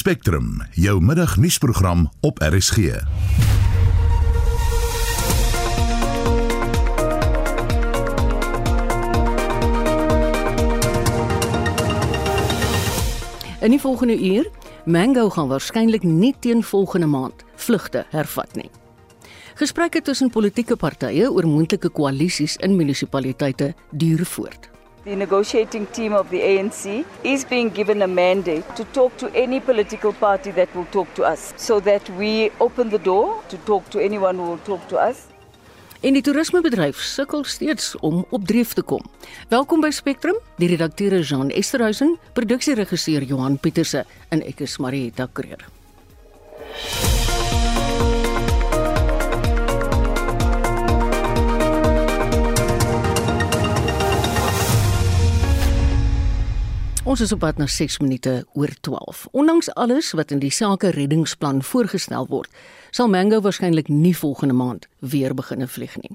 Spectrum, jou middagnuusprogram op RSG. In die volgende uur, Mango gaan waarskynlik nie teen volgende maand vlugte hervat nie. Gesprekke tussen politieke partye oor moontlike koalisies in munisipaliteite duur voort. The negotiating team of the ANC is being given a mandate to talk to any political party that will talk to us so that we open the door to talk to anyone who will talk to us. En die toerismebedryf sukkel steeds om op dreef te kom. Welkom by Spectrum. Die redakteur is Jean Esterhuizen, produksieregisseur Johan Pieterse en ek is Marieta Kreer. Ons is op pad na 6 minute oor 12. Ondanks alles wat in die sake reddingsplan voorgestel word, sal Mango waarskynlik nie volgende maand weer begine vlieg nie.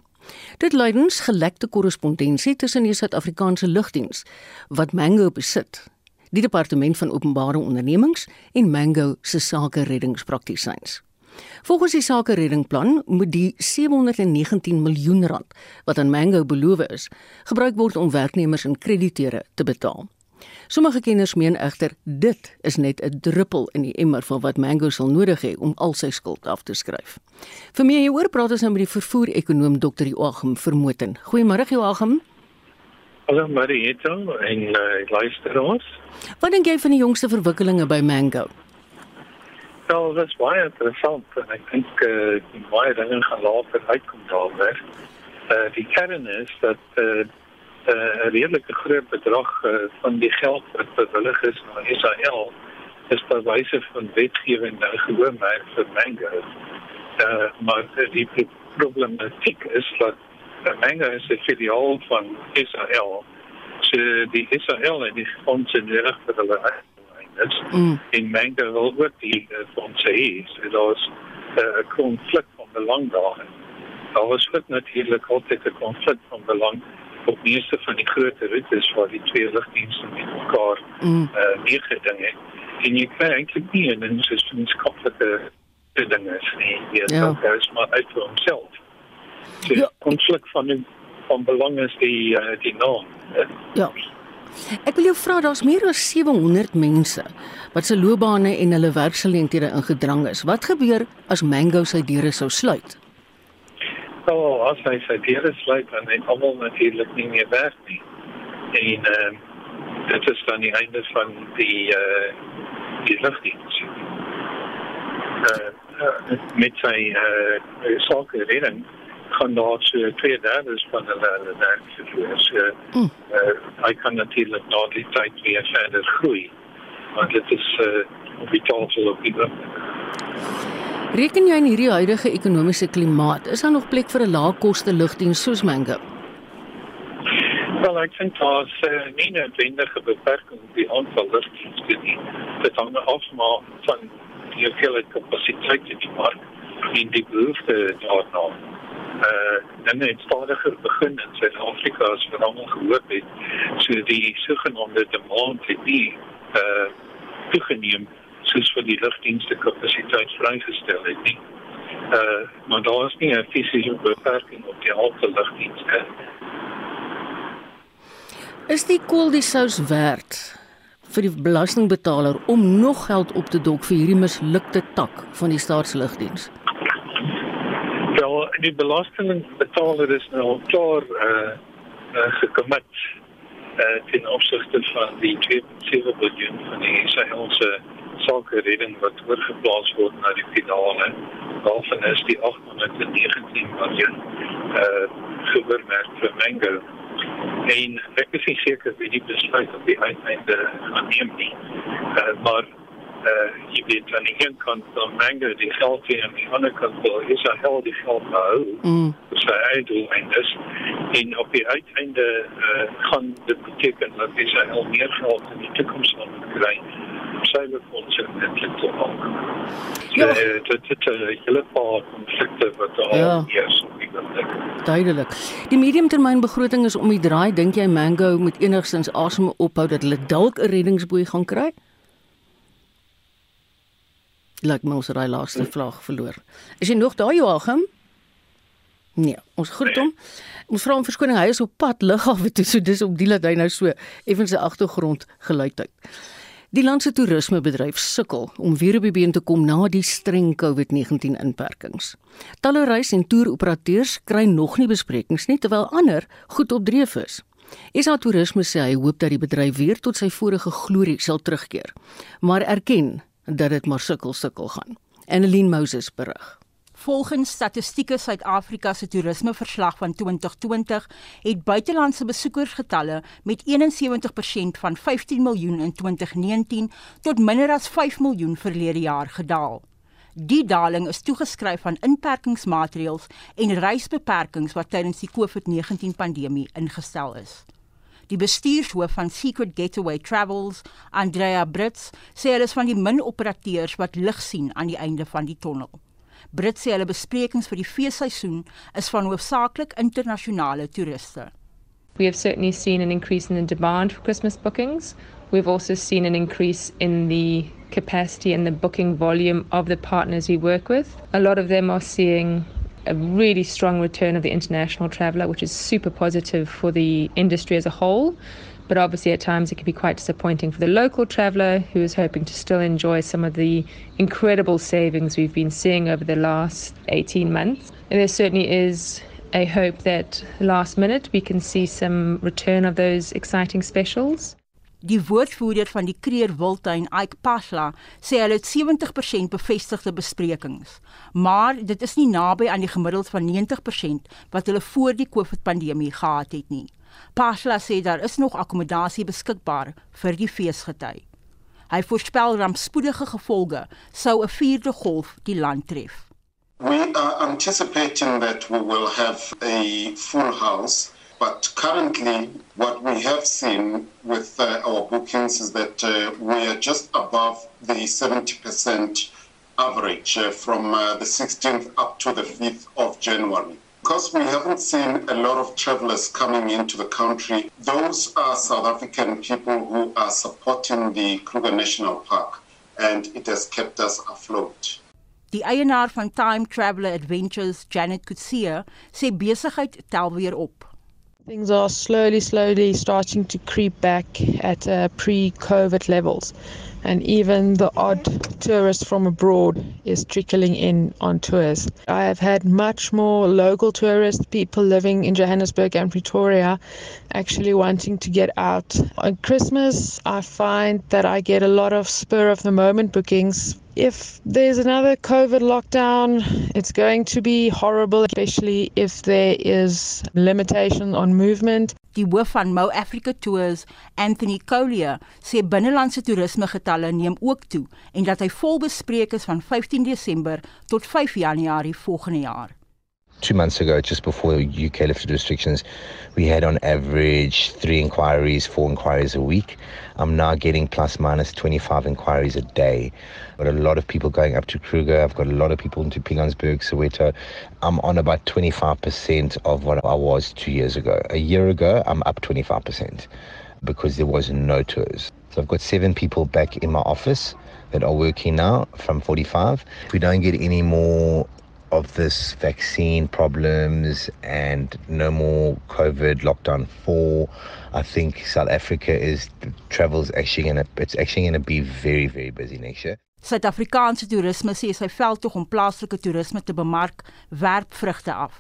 Dit lydens gelekte korrespondensie tussen die Suid-Afrikaanse lugdiens wat Mango besit, die departement van openbare ondernemings en Mango se sake reddingspraktisyns. Volgens die sake reddingplan moet die 719 miljoen rand wat aan Mango beloof is, gebruik word om werknemers en krediteure te betaal. Sommige kenners meen egter dit is net 'n druppel in die emmer van wat Mango sal nodig hê om al sy skuld af te skryf. Vir meer hieroor praat ons nou met die vervoer-ekonoom Dr. Joachim Vermoten. Goeiemôre Joachim. Hallo Marieta en uh, luisteraars. Wat dink jy van die jongste verwikkelinge by Mango? Wel, dit is baie interessant en ek dink uh, baie dinge gaan later uitkom daaroor. Uh, die kern is dat uh, 'n uh, redelike groot bedrag uh, van die geld wat bewillig is na Israel is by wyse van wetgewing nou gewoonlik vir Mango. Uh, maar die problematiek is dat Mango is 'n filiaal van Israel. So die Israel en die fondse reg vir hulle is mm. in Mango wil ook die uh, fondse hê. So daar's 'n uh, konflik van belang daar. Daar was natuurlik altyd 'n konflik van belang op meeste van die groot roetes waar die twee lugdienste met mekaar mm. uh, meegeding het. En jy kry eintlik nie 'n insistenskaplike ding is nie. Jy ja. is maar uit vir homself. Die ja. konflik van van belang is die uh, die naam. Ja. Ek wil jou vra daar's meer as 700 mense wat se loopbane en hulle werksgeleenthede ingedrang is. Wat gebeur as Mango sy deure sou sluit? Sal as hy sy deure sluit dan net almal natuurlik nie meer werk nie. En uh, dit is dan die einde van die eh uh, die lugdiens. Eh uh, met sy eh uh, sake redding kan daar so twee derde van hulle hulle werk verloor. So mm. uh, hy kan natuurlik na die tyd weer verder groei. Want dit is eh uh, op die tafel op die Reken jy in hierdie huidige ekonomiese klimaat, is daar nog plek vir 'n laagkoste lugdiens soos Mango? Wel, ek daar is uh, nie 'n wendige beperking op die aantal lugdienste nie. Dit hang af maar van die hoeveelheid kapasiteit in die mark en die behoefte daarna. Uh, dan het stadiger begin in Suid-Afrika as wat almal gehoor het. So die sogenaamde demand het nie uh toegeneem soos vir die lugdienste kapasiteit vrygestel het nie. Uh maar daar is nie 'n fisiese beperking op die aantal lugdienste. Is die kool die sous werd vir die belastingbetaler om nog geld op te dok vir hierdie mislukte tak van die staatslugdiens? Wel, die belastingbetaler is nou klaar uh, uh gekommit uh ten opsigte van die 2.7 miljard van die Israeliese sake redding wat oorgeplaas word na die finale. Daarvan is die 819 miljoen uh geoormerk vir Mango. En ek is nie seker wie die besluit op die uiteinde gaan neem nie. Uh, maar uh jy weet dan nie kan dan Mango die geld hier aan die ander kant wil is hy hel die geld nou. Mm. So hy doen en en op die uiteinde uh gaan dit beteken dat hy sy al meer geld in die toekoms gaan kry syne fondse eintlik te maak. Ja, dit het 'n hele paar konflikte wat daar ja. is op die oomblik. Duidelik. Die mediumtermynbegroting is om die draai. Dink jy Mango moet enigstens asem ophou dat hulle dalk 'n reddingsboei gaan kry? Lyk my ons het daai laaste vlaag verloor. Is jy nog daar Joachim? Nee, ons groet hom. Ons vra om verskoning, hy is op pad lughawe toe, so dis op die laat hy nou so effens se agtergrond geluid het. Die land se toerismebedryf sukkel om weer op die been te kom na die streng COVID-19 inperkings. Talle reis- en toeroperateurs kry nog nie besprekings nie terwyl ander goed op dreef is. Isa Toerisme sê hy hoop dat die bedryf weer tot sy vorige glorie sal terugkeer, maar erken dat dit maar sukkel sukkel gaan. Annelien Moses berig. Volgens Statistieke Suid-Afrika se toerismeverslag van 2020 het buitelandse besoekersgetalle met 71% van 15 miljoen in 2019 tot minder as 5 miljoen verlede jaar gedaal. Die daling is toegeskryf aan inperkingsmaatreëls en reisbeperkings wat tydens die COVID-19 pandemie ingestel is. Die bestuurshoof van Secret Getaway Travels, Andrea Brits, sê hulle is van die min operateurs wat lig sien aan die einde van die tonnel. Brit sê hulle besprekings vir die feesseisoen is van hoofsaaklik internasionale toeriste. We have certainly seen an increase in the demand for Christmas bookings. We've also seen an increase in the capacity and the booking volume of the partners we work with. A lot of them are seeing a really strong return of the international traveller, which is super positive for the industry as a whole. But obviously, at times, it can be quite disappointing for the local traveller who is hoping to still enjoy some of the incredible savings we've been seeing over the last 18 months. And there certainly is a hope that last minute we can see some return of those exciting specials. Die woordvoerder van die Kreer Wildtuin, Ike Pasla, sê hulle het 70% bevestigde besprekings, maar dit is nie naby aan die gemiddeld van 90% wat hulle voor die COVID-pandemie gehad het nie. Pasla sê daar is nog akkommodasie beskikbaar vir die feesgety. Hy voorspel rampspoedige gevolge sou 'n vierde golf die land tref. We are anticipating that we will have a full house, but currently, what we have seen with uh, our bookings is that uh, we are just above the 70% average uh, from uh, the 16th up to the 5th of January. Because we haven't seen a lot of travelers coming into the country, those are South African people who are supporting the Kruger National Park, and it has kept us afloat. Die eienaar van Time Traveller Adventures, Janet Kutsia, sê besigheid tel weer op. Things are slowly, slowly starting to creep back at uh, pre COVID levels. And even the odd tourist from abroad is trickling in on tours. I have had much more local tourists, people living in Johannesburg and Pretoria, actually wanting to get out. On Christmas, I find that I get a lot of spur of the moment bookings if there's another COVID lockdown, it's going to be horrible, especially if there is limitation on movement. Die hoof van Mo Africa Tours, Anthony Collier, sê binnelandse toerisme getalle neem ook toe en dat hy vol bespreek is van 15 Desember tot 5 Januarie volgende jaar. two months ago, just before the UK lifted restrictions, we had on average three inquiries, four inquiries a week. I'm now getting plus minus 25 inquiries a day. Got a lot of people going up to Kruger. I've got a lot of people into Pigansberg, Soweto. I'm on about 25% of what I was two years ago. A year ago, I'm up 25% because there was no tours. So I've got seven people back in my office that are working now from 45. If we don't get any more of this vaccine problems and no more COVID lockdown four, I think South Africa is travel's actually gonna it's actually gonna be very very busy next year. Suid-Afrikaanse toerisme sê sy veldtog om plaaslike toerisme te bemark werp vrugte af.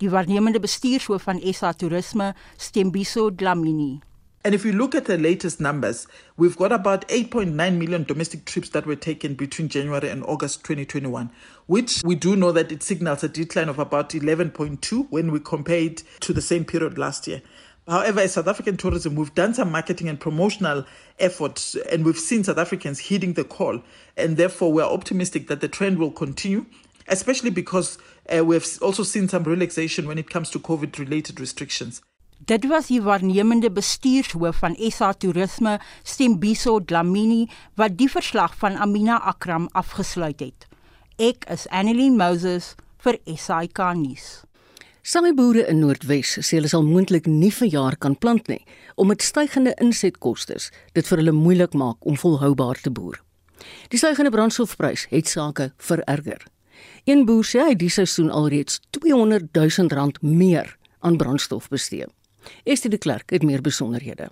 Die waarnemende bestuurshoof van SA Toerisme, Stembiso Dlamini. And if you look at the latest numbers, we've got about 8.9 million domestic trips that were taken between January and August 2021, which we do know that it signals a decline of about 11.2 when we compare it to the same period last year. However, as South African tourism, we've done some marketing and promotional efforts, and we've seen South Africans heeding the call. And therefore, we're optimistic that the trend will continue, especially because uh, we've also seen some relaxation when it comes to COVID related restrictions. Dit was die waarnemende bestuurshoof van SA Toerisme, Stembiso Dlamini, wat die verslag van Amina Akram afgesluit het. Ek is Annelien Moses vir SAK nuus. Saaiboere in Noordwes sê hulle sal moontlik nie vir jaar kan plant nie, omdat stygende insetkoste dit vir hulle moeilik maak om volhoubaar te boer. Die stygende brandstofprys het sake vererger. Een boer sê hy die seisoen alreeds 200 000 rand meer aan brandstof bestee. Estie de Klerk het meer besonderhede.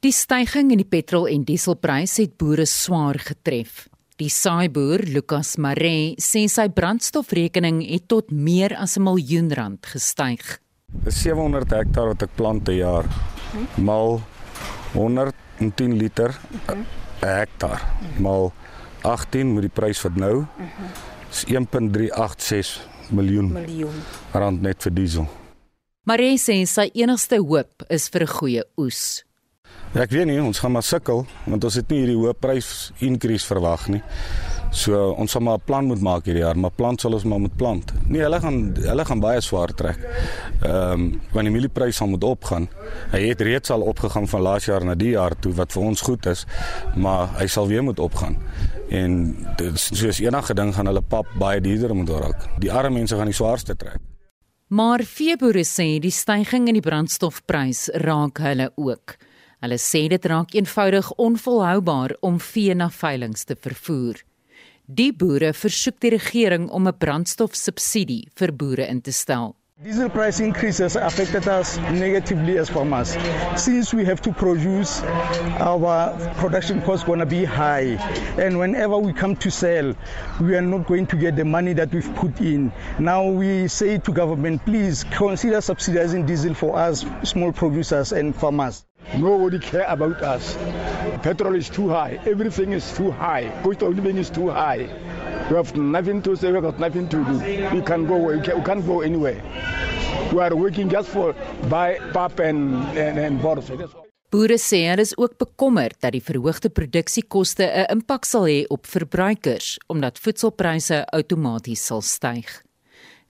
Die stygings in die petrol en dieselprys het boere swaar getref. Die saaiboer Lucas Maree sê sy brandstofrekening het tot meer as 'n miljoen rand gestyg. Dis 700 hektaar wat ek plant per jaar. Mal 110 liter 'n hektaar. Mal 18 met die prys wat nou is 1.386 miljoen. Miljoen rand net vir diesel. Maree sê sy enigste hoop is vir 'n goeie oes. Ja, ek weet nie, ons gaan maar sukkel want ons het nie hierdie hoë prys increase verwag nie. So ons sal maar 'n plan moet maak hierdie jaar, maar plant sal ons maar moet plant. Nee, hulle gaan hulle gaan baie swaar trek. Ehm um, want die mielieprys sal moet opgaan. Hy het reeds al opgegaan van laas jaar na die jaar toe wat vir ons goed is, maar hy sal weer moet opgaan. En dit soos enige ding gaan hulle pap baie duurder moet raak. Die arme mense gaan die swaarste trek. Maar veeboere sê die stygings in die brandstofprys raak hulle ook. Hulle sê dit raak eenvoudig onvolhoubaar om vee na veilinge te vervoer. Die boere versoek die regering om 'n brandstofsubsidie vir boere in te stel. Diesel price increases affected us negatively as farmers. Since we have to produce, our production cost going to be high. And whenever we come to sell, we are not going to get the money that we've put in. Now we say to government, please consider subsidizing diesel for us, small producers and farmers. Nobody care about us. Petrol is too high. Everything is too high. Cost of living is too high. We have nothing to say. We have nothing to do. We can go. We, can, we can't go anywhere. We are working just for buy pap and and, and bottles. Boere sê hulle is ook bekommerd dat die verhoogde produksiekoste 'n impak sal hê op verbruikers omdat voedselpryse outomaties sal styg.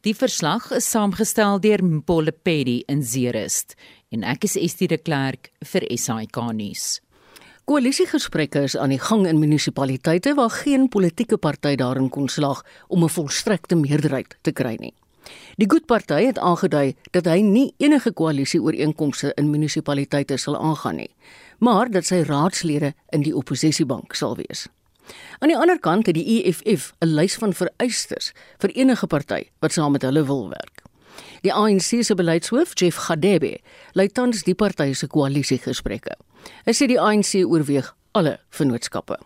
Die verslag is saamgestel deur Mpole Pedi in Zeerust en ek is Estie de Klerk vir SAK nuus. Koalisiegesprekke is aan die gang in munisipaliteite waar geen politieke party daarin kon slaag om 'n volstrekte meerderheid te kry nie. Die Good Party het aangedui dat hy nie enige koalisieooreenkomste in munisipaliteite sal aangaan nie, maar dat sy raadslede in die oppositiebank sal wees. Aan die ander kant het die EFF 'n lys van vereistes vir enige party wat saam met hulle wil werk. Die ANC se beleidshoof, Jeff Gadebe, lei tans die party se koalisiegesprekke. Hy sê die ANC oorweeg alle vennootskappe.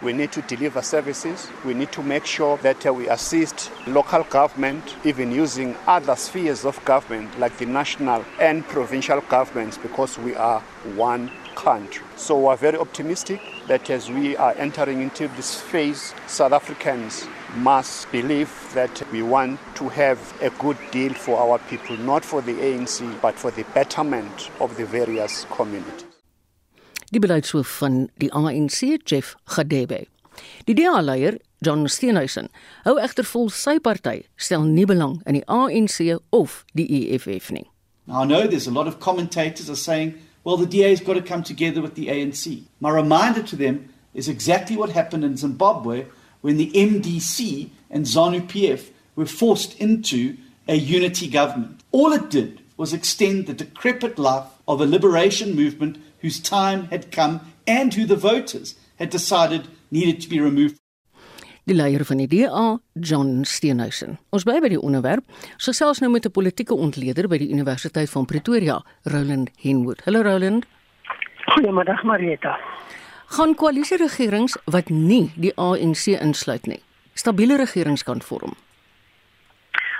We need to deliver services. We need to make sure that we assist local government, even using other spheres of government like the national and provincial governments, because we are one country. So we're very optimistic that as we are entering into this phase, South Africans must believe that we want to have a good deal for our people, not for the ANC, but for the betterment of the various communities. Die beleidshoof van die ANC, Jeff Gadebe. Die DA-leier, John Steenhuisen, hou egter vol sy party stel nie belang in die ANC of die EFF nie. Now I know there's a lot of commentators are saying, well the DA's got to come together with the ANC. My reminder to them is exactly what happened in Zimbabwe when the MDC and ZANU-PF were forced into a unity government. All it did was extend the decrepit life of a liberation movement whose time had come and who the voters had decided needed to be removed. Die leier van die DA, John Steenhuisen. Ons bly by die onderwerp. So selfs nou met 'n politieke ontleder by die Universiteit van Pretoria, Roland Henwood. Hallo Roland. Goeiemiddag Marieta. Gaan koalisieregerings wat nie die ANC insluit nie, stabiele regerings kan vorm.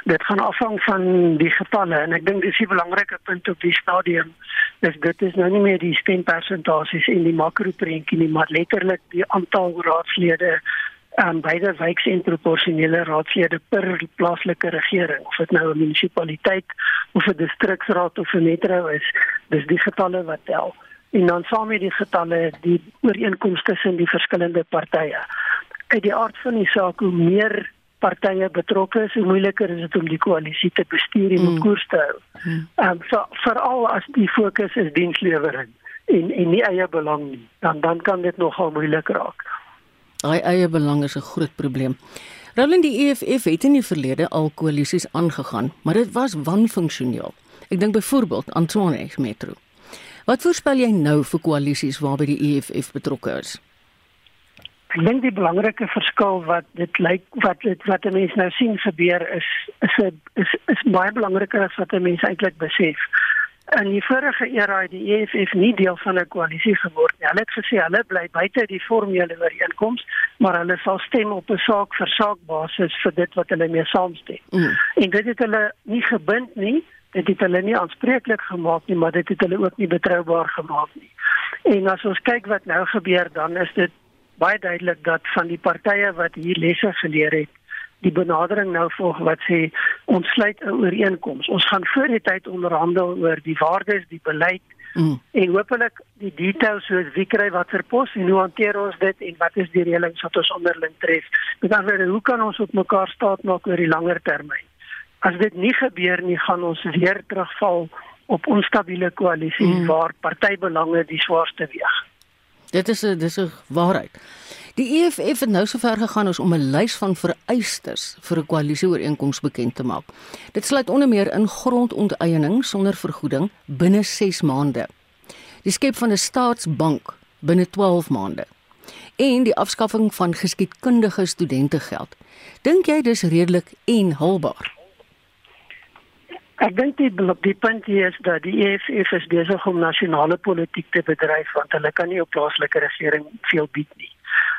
Dit gaan afhang van die getalle en ek dink dis 'n belangrike punt op die stadium. Dis dit is nou nie meer die stempersentasies en die makroprentjie nie, maar letterlik die aantal raadslede aan beide wyks en proporsionele raadslede per plaaslike regering of dit nou 'n munisipaliteit of 'n distriksraad of 'n metro is, dis die getalle wat tel. En dan saam met die getalle die ooreenkomste tussen die verskillende partye. Uit die aard van die saak hoe meer partye betrokke is, hoe moeiliker is dit om die koalisie te bestuur en mm. koers te hou. Mm. Um, so, veral as die fokus is dienslewering en en nie eie belang nie, dan dan kan dit nogal moeilik raak. Daai eie belang is 'n groot probleem. Roland die EFF het in die verlede al koalisies aangegaan, maar dit was wanfunksioneel. Ek dink byvoorbeeld aan Tshwane Metro. Wat voorspel jy nou vir koalisies waarby die EFF betrokke is? Ek dink die belangrike verskil wat dit lyk wat dit wat 'n mens nou sien gebeur is is is, is baie belangriker as wat 'n mens eintlik besef. In die vorige era het die EFF nie deel van 'n koalisie geword nie. Hulle het gesê hulle bly buite die formele ooreenkoms, maar hulle sal stem op 'n saak vir saak basis vir dit wat hulle mee saamstem. Mm. En dit het hulle nie gebind nie, dit het hulle nie aanspreeklik gemaak nie, maar dit het hulle ook nie betroubaar gemaak nie. En as ons kyk wat nou gebeur, dan is dit baie duidelik dat van die partye wat hier lesse geleer het, die benadering nou volg wat sê ons sluit 'n ooreenkoms. Ons gaan voor die tyd onderhandel oor die waardes, die beleid mm. en hopelik die details soos wie kry watter pos en hoe hanteer ons dit en wat is die reëlings wat ons onderling tref. Met ander woorde, hoe kan ons op mekaar staat maak oor die langer termyn? As dit nie gebeur nie, gaan ons weer terugval op onstabiele koalisies mm. waar partybelange die swaarste weeg. Dit is 'n dis 'n waarheid. Die EFF het nou sover gegaan ons om 'n lys van vereistes vir 'n koalisieooreenkoms bekend te maak. Dit sluit onder meer in grondonteiening sonder vergoeding binne 6 maande. Die skep van 'n staatsbank binne 12 maande en die afskaffing van geskiedkundige studentegeld. Dink jy dis redelik en haalbaar? Ek dink die die punt hier is dat die EFF is besig om nasionale politiek te bedryf want hulle kan nie op plaaslike regering veel bied nie.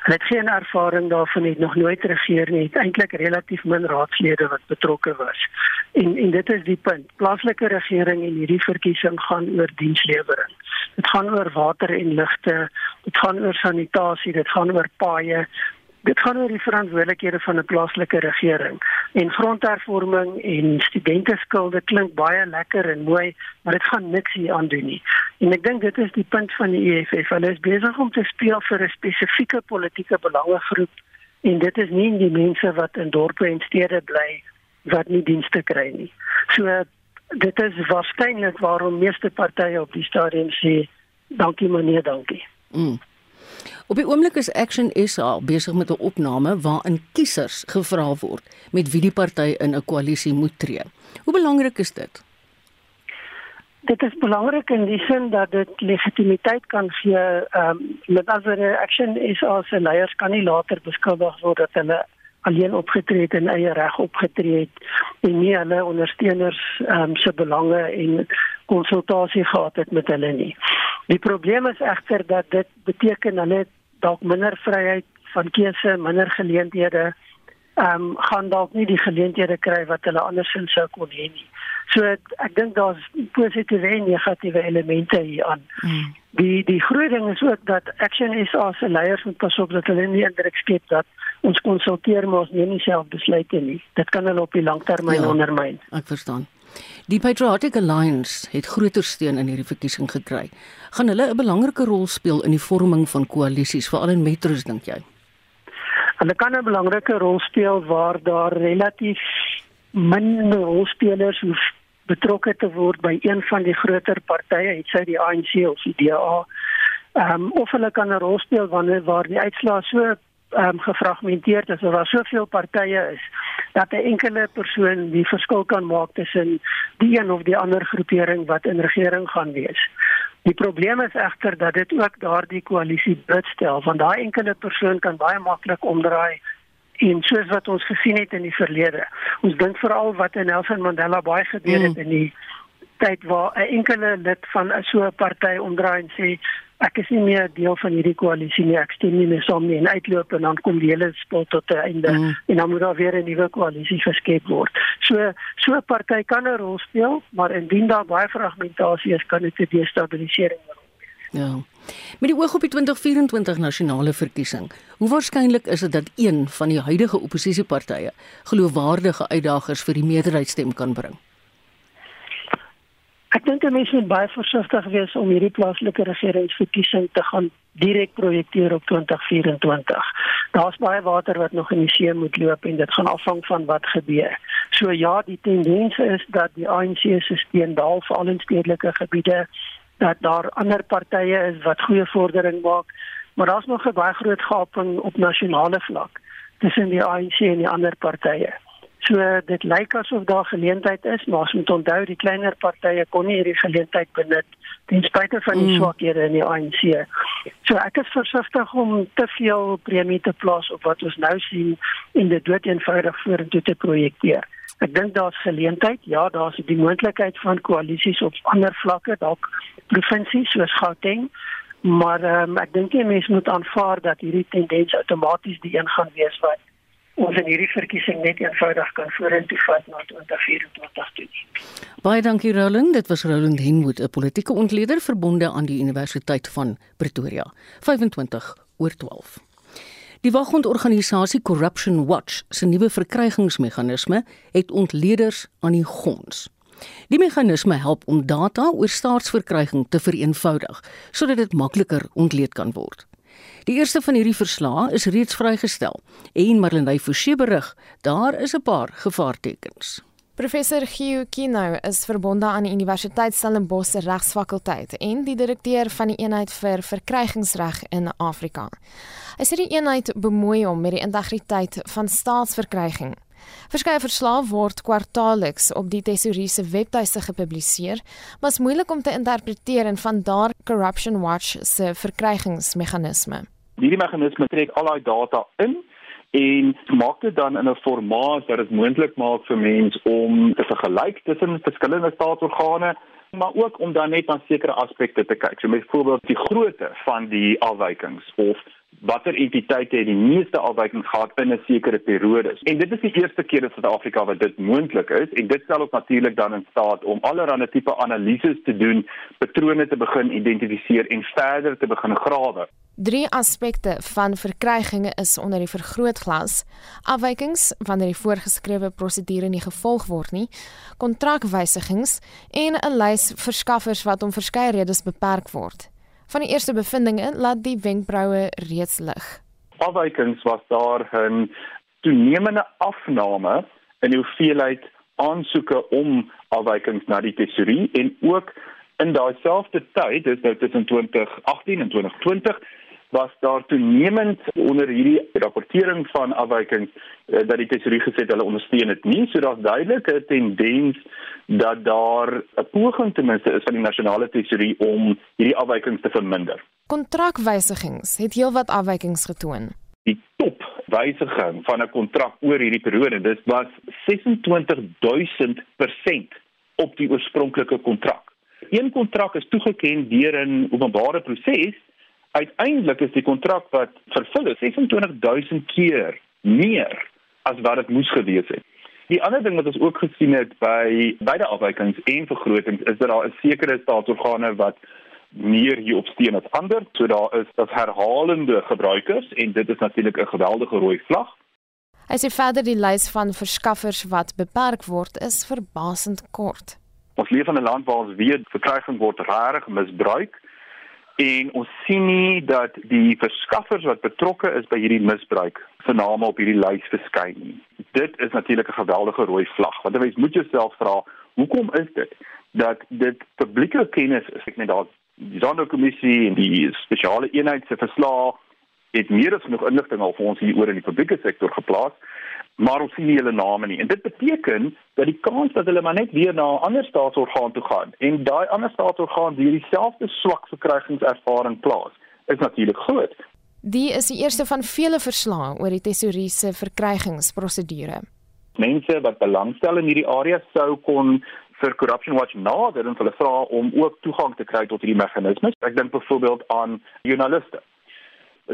Hulle het geen ervaring daarvan nie, nog nooit regeer nie, het eintlik relatief min raadslede wat betrokke was. En en dit is die punt. Plaaslike regering en hierdie verkiesing gaan oor dienslewering. Dit gaan oor water en ligte, dit gaan oor sanitasie, dit gaan oor paaie, dit gaan oor die verantwoordelikhede van 'n plaaslike regering. En grondhervorming en studenteskulde klink baie lekker en mooi, maar dit gaan niks hier aan doen nie. En ek dink dit is die punt van die EFF. Hulle is besig om te speel vir 'n spesifieke politieke belangegroep en dit is nie die mense wat in dorpe en stede bly wat nie dienste kry nie. So dit is waarskynlik waarom meeste partye op die stadium sê dankie meneer, dankie. Mm. Op die oomblik is Action SA besig met 'n opname waarin kiesers gevra word met wie die party in 'n koalisie moet tree. Hoe belangrik is dit? Dit is belangrik in die sin dat dit legitimiteit kan gee. Ehm um, met ander Action SA se leiers kan nie later beskuldig word dat hulle alleen opgetree het en eie reg opgetree het en nie hulle ondersteuners ehm um, se belange en konsultasie gehad het met hulle nie. Die probleem is egter dat dit beteken hulle dalk minder vryheid van keuse, minder geleenthede, ehm um, gaan dalk nie die geleenthede kry wat hulle andersins sou kon hê nie. So ek dink daar's positiewe en negatiewe elemente hier aan. Mm. Die die groot ding is ook dat Action SA se leiers moet pas op dat hulle nie indruk skep dat ons konsulteer maar ons neem nie self besluite nie. Dit kan hulle op die langtermyn ja, ondermyn. Ek verstaan. Die Patriotic Alliance het groter steun in hierdie verkiesing gekry. Gaan hulle 'n belangrike rol speel in die vorming van koalisies veral in metros dink jy? Hulle kan 'n belangrike rol speel waar daar relatief min rolspelers hoef betrokke te word by een van die groter partye, het sy die ANC of die DA. Ehm um, of hulle kan 'n rol speel wanneer waar die uitslae so ehm um, gefragmenteerd is of daar soveel partye is dat 'n enkele persoon die verskil kan maak tussen die een of die ander groepering wat in regering gaan wees. Die probleem is egter dat dit ook daardie koalisie blitstel want daai enkele persoon kan baie maklik omdraai en soos wat ons gesien het in die verlede. Ons dink veral wat in Nelson Mandela baie gebeur het mm. in die tyd waar 'n enkele lid van so 'n party omdraai en sê ek is nie meer deel van hierdie koalisie nie, ek stem nie meer saam nie en uitloop en dan kom die hele spel tot 'n einde mm. en dan moet daar weer 'n nuwe koalisie geskep word. So so 'n party kan 'n rol speel, maar indien daar baie fragmentasie is, kan dit 'n destabilisering word. Ja. Met die oog op die 2024 nasionale verkiesing, hoe waarskynlik is dit dat een van die huidige oppositiepartye geloofwaardige uitdagers vir die meerderheidsstem kan bring? Ek dink die mense moet baie versigtig wees om hierdie plaaslike regeringsverkiesing te gaan direk projekteer op 2024. Daar's baie water wat nog in die see moet loop en dit gaan afhang van wat gebeur. So ja, die tendens is dat die ANC se steun daal vir al in stedelike gebiede dat daar ander partye is wat goeie vordering maak, maar daar's nog 'n baie groot gaping op nasionale vlak tussen die ANC en die ander partye. So dit lyk asof daar geleentheid is, maar ons moet onthou die kleiner partye kon nie hierdie geleentheid benut ten spyte van die Mm. swakhede in die ANC. So ek is versigtig om te veel premie te plaas op wat ons nou sien en dit dood eenvoudig vorentoe te projekteer. Ek dink daar's geleentheid. Ja, daar's die moontlikheid van koalisies op ander vlakke, dalk provinsies soos Gauteng. Maar um, ek dink nie mense moet aanvaar dat hierdie tendens outomaties die een gaan wees wat ons in hierdie verkiesing net eenvoudig kan vorentoe vat na 2024 toe. Baie dankie Roland. Dit was Roland Henwood, 'n politieke ontleder verbonde aan die Universiteit van Pretoria. 25 oor 12. Die wagondorganisasie Corruption Watch se nuwe verkrygingsmeganisme het ontleeders aan die gons. Die meganisme help om data oor staatsverkryging te vereenvoudig sodat dit makliker ontleed kan word. Die eerste van hierdie verslae is reeds vrygestel en Marlenae Forsie berig, daar is 'n paar gevaartekens. Professor Gio Kino is verbonde aan die Universiteit Stellenbosch se Regsfakulteit en die direkteur van die eenheid vir verkrygingsreg in Afrika. Hy sê die eenheid bemoei hom met die integriteit van staatsverkryging. Verskeie verslae word kwartaalliks op die tesourier se webtuiste gepubliseer, maar is moeilik om te interpreteer en van daar Corruption Watch se verkrygingsmeganisme. Hierdie meganisme trek al daai data in en maak dit dan in 'n formaat wat dit moontlik maak vir mense om te vergelyk tussen verskillende staatsorgane maar ook om dan net na sekere aspekte te kyk. So byvoorbeeld die grootte van die afwykings of watter entiteite het die meeste afwykings gehad in 'n sekere periode. En dit is die eerste keer in Suid-Afrika wat dit moontlik is en dit stel ook natuurlik dan in staat om allerlei tipe analises te doen, patrone te begin identifiseer en verder te begin grawe. Drie aspekte van verkrygings is onder die vergrootglas: afwykings wanneer die voorgeskrewe prosedure nie gevolg word nie, kontrakwysigings en 'n lys verskaffers wat om verskeie redes beperk word. Van die eerste bevindinge laat die wenkbroue reeds lig. Afwykings was daar 'n toenemende afname in die hoeveelheid aansoeke om afwykings na die tesourier en ook in daai selfde tyd, dis nou tussen 2018 en 2020 was daar toenemend onder hierdie rapportering van afwykings eh, dat die tesourier gesê hulle ondersteun dit nie so daar's duidelik 'n tendens dat daar 'n poging ten minste is van die nasionale tesourier om hierdie afwykings te verminder. Kontrakwysigings het heelwat afwykings getoon. Die top wysiging van 'n kontrak oor hierdie periode dis was 26000% op die oorspronklike kontrak. Een kontrak is toegeken deur 'n openbare proses uiteindelik is die kontrak wat vervul is 26000 keer meer as wat dit moes gewees het. Die ander ding wat ons ook gesien het by beide afwykings en vergrotings is dat daar 'n sekere staatsorgane wat meer hierop steun as ander. So daar is dat herhalende gebruikers en dit is natuurlik 'n geweldige rooi vlag. Hy sê verder die lys van verskaffers wat beperk word is verbasend kort. Ons leef in 'n land waar ons weet verkryging word regtig misbruik en ons sien nie dat die verskaffers wat betrokke is by hierdie misbruik se name op hierdie lys verskyn nie. Dit is natuurlik 'n geweldige rooi vlag. Want jy moet jouself vra, hoekom is dit dat dit publieke kennis is? Ek net daar die Sonderkommissie en die spesiale eenheid se verslae het meer as genoeg inligting al vir ons hier oor in die publieke sektor geplaas maar ons sien nie hulle name nie. En dit beteken dat die kans dat hulle maar net weer na 'n ander staatsorgaan toe gaan en daai ander staatsorgaan weer dieselfde swak verkrygingservaring plaas, is natuurlik groot. Die is die eerste van vele verslae oor die tesourier se verkrygingsprosedure. Mense wat belangstel in hierdie area sou kon vir Corruption Watch nader en hulle vra om ook toegang te kry tot hierdie meganismes. Ek dink byvoorbeeld aan joernaliste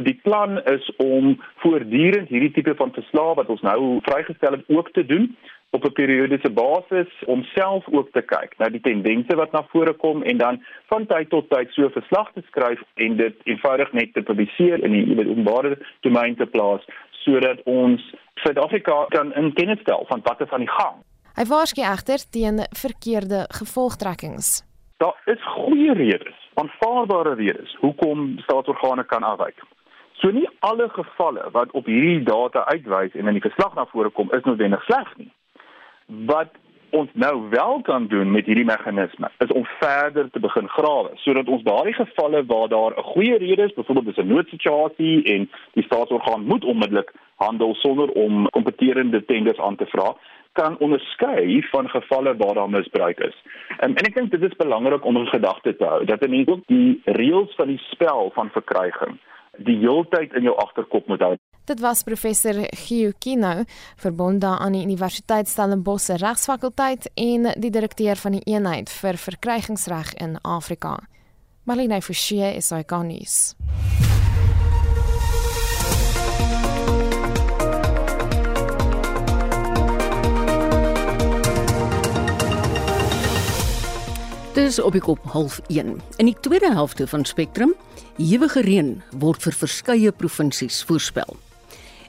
Die plan is om voortdurend hierdie tipe van verslae wat ons nou vrygestel het ook te doen op 'n periodiese basis om self ook te kyk na die tendense wat na vore kom en dan van tyd tot tyd so verslag te skryf en dit eenvoudig net te publiseer in die openbare domein te plaas sodat ons Suid-Afrika kan in kennis stel van wat er van die gang. Hy waarsku egter teen verkeerde gevolgtrekkings. Daar is goeie redes, aanvaarbare redes hoekom staatsorgane kan afwyk. So nie alle gevalle wat op hierdie data uitwys en in die verslag na vore kom is noodwendig sleg nie. Wat ons nou wel kan doen met hierdie meganisme is om verder te begin grawe sodat ons daardie gevalle waar daar 'n goeie rede is, byvoorbeeld dis 'n noodsituasie en die staatsorgaan moet onmiddellik handel sonder om kompeterende tenders aan te vra, kan onderskei van gevalle waar daar misbruik is. Um, en ek dink dit is belangrik om in gedagte te hou dat 'n mens ook die reëls van die spel van verkryging die heeltyd in jou agterkop moet hou. Dit was professor Gio Kino, verbonde aan die Universiteit Stellenbosch Regsfakulteit en die direkteur van die eenheid vir verkrygingsreg in Afrika. Marlene Forsie is hy garnis. Dis op die kop half 1. In die tweede helfte van Spectrum, ewige reën word vir verskeie provinsies voorspel.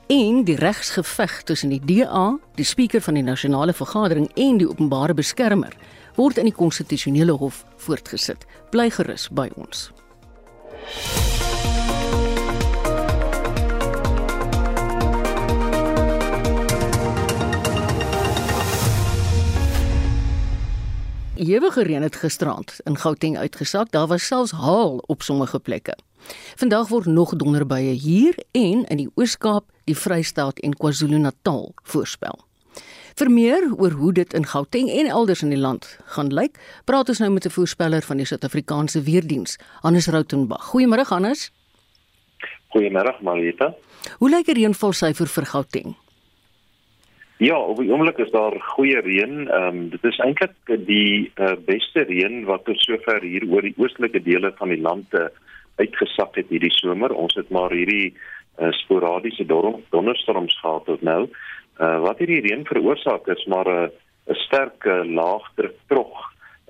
En die regsgeveg tussen die DA, die spreker van die nasionale vergadering en die openbare beskermer word in die konstitusionele hof voortgesit. Bly gerus by ons. Ewige reën het gisterand in Gauteng uitgesak. Daar was selfs haal op sommige plekke. Vandag word nog donderbuie hier en in die Oos-Kaap, die Vrystaat en KwaZulu-Natal voorspel. Vir meer oor hoe dit in Gauteng en elders in die land gaan lyk, praat ons nou met 'n voorspeller van die Suid-Afrikaanse Weerdiens, Hannes Rautenbach. Goeiemôre Hannes. Goeiemôre Marita. Hoe lyk die reënvalsyfer vir Gauteng? Ja, op die oomblik is daar goeie reën. Ehm um, dit is eintlik die uh, beste reën wat tot sover hier oor die oostelike dele van die land uh, uitgesak het hierdie somer. Ons het maar hierdie uh, sporadiese donderstorms gehad tot nou. Uh, wat hierdie reën veroorsaak is maar 'n uh, 'n sterk uh, laagdruk trog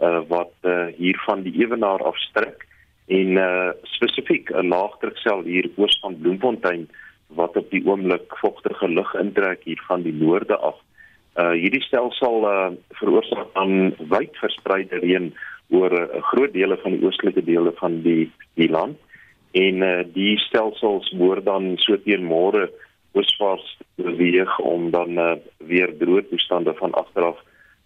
uh, wat uh, hier van die ewenaar afstrek en uh, spesifiek 'n laagdruksel hier oos van Bloemfontein wat op die oomblik vogtige lug intrek hier van die noorde af. Uh hierdie stelsel uh veroorsaak dan wyd verspreide reën oor 'n uh, groot dele van die oostelike dele van die die land en uh die stelsels word dan so teen môre ooswaarts beweeg om dan uh, weer droë toestande van agteraf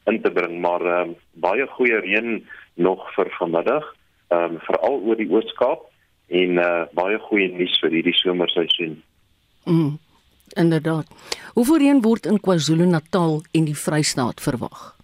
in te bring maar uh, baie goeie reën nog vir vanmiddag um veral oor die Oos-Kaap en uh baie goeie nuus vir hierdie somerseisoen. Mm. Inderdaad. Hoeveel reën word in KwaZulu-Natal en die Vrystaat verwag?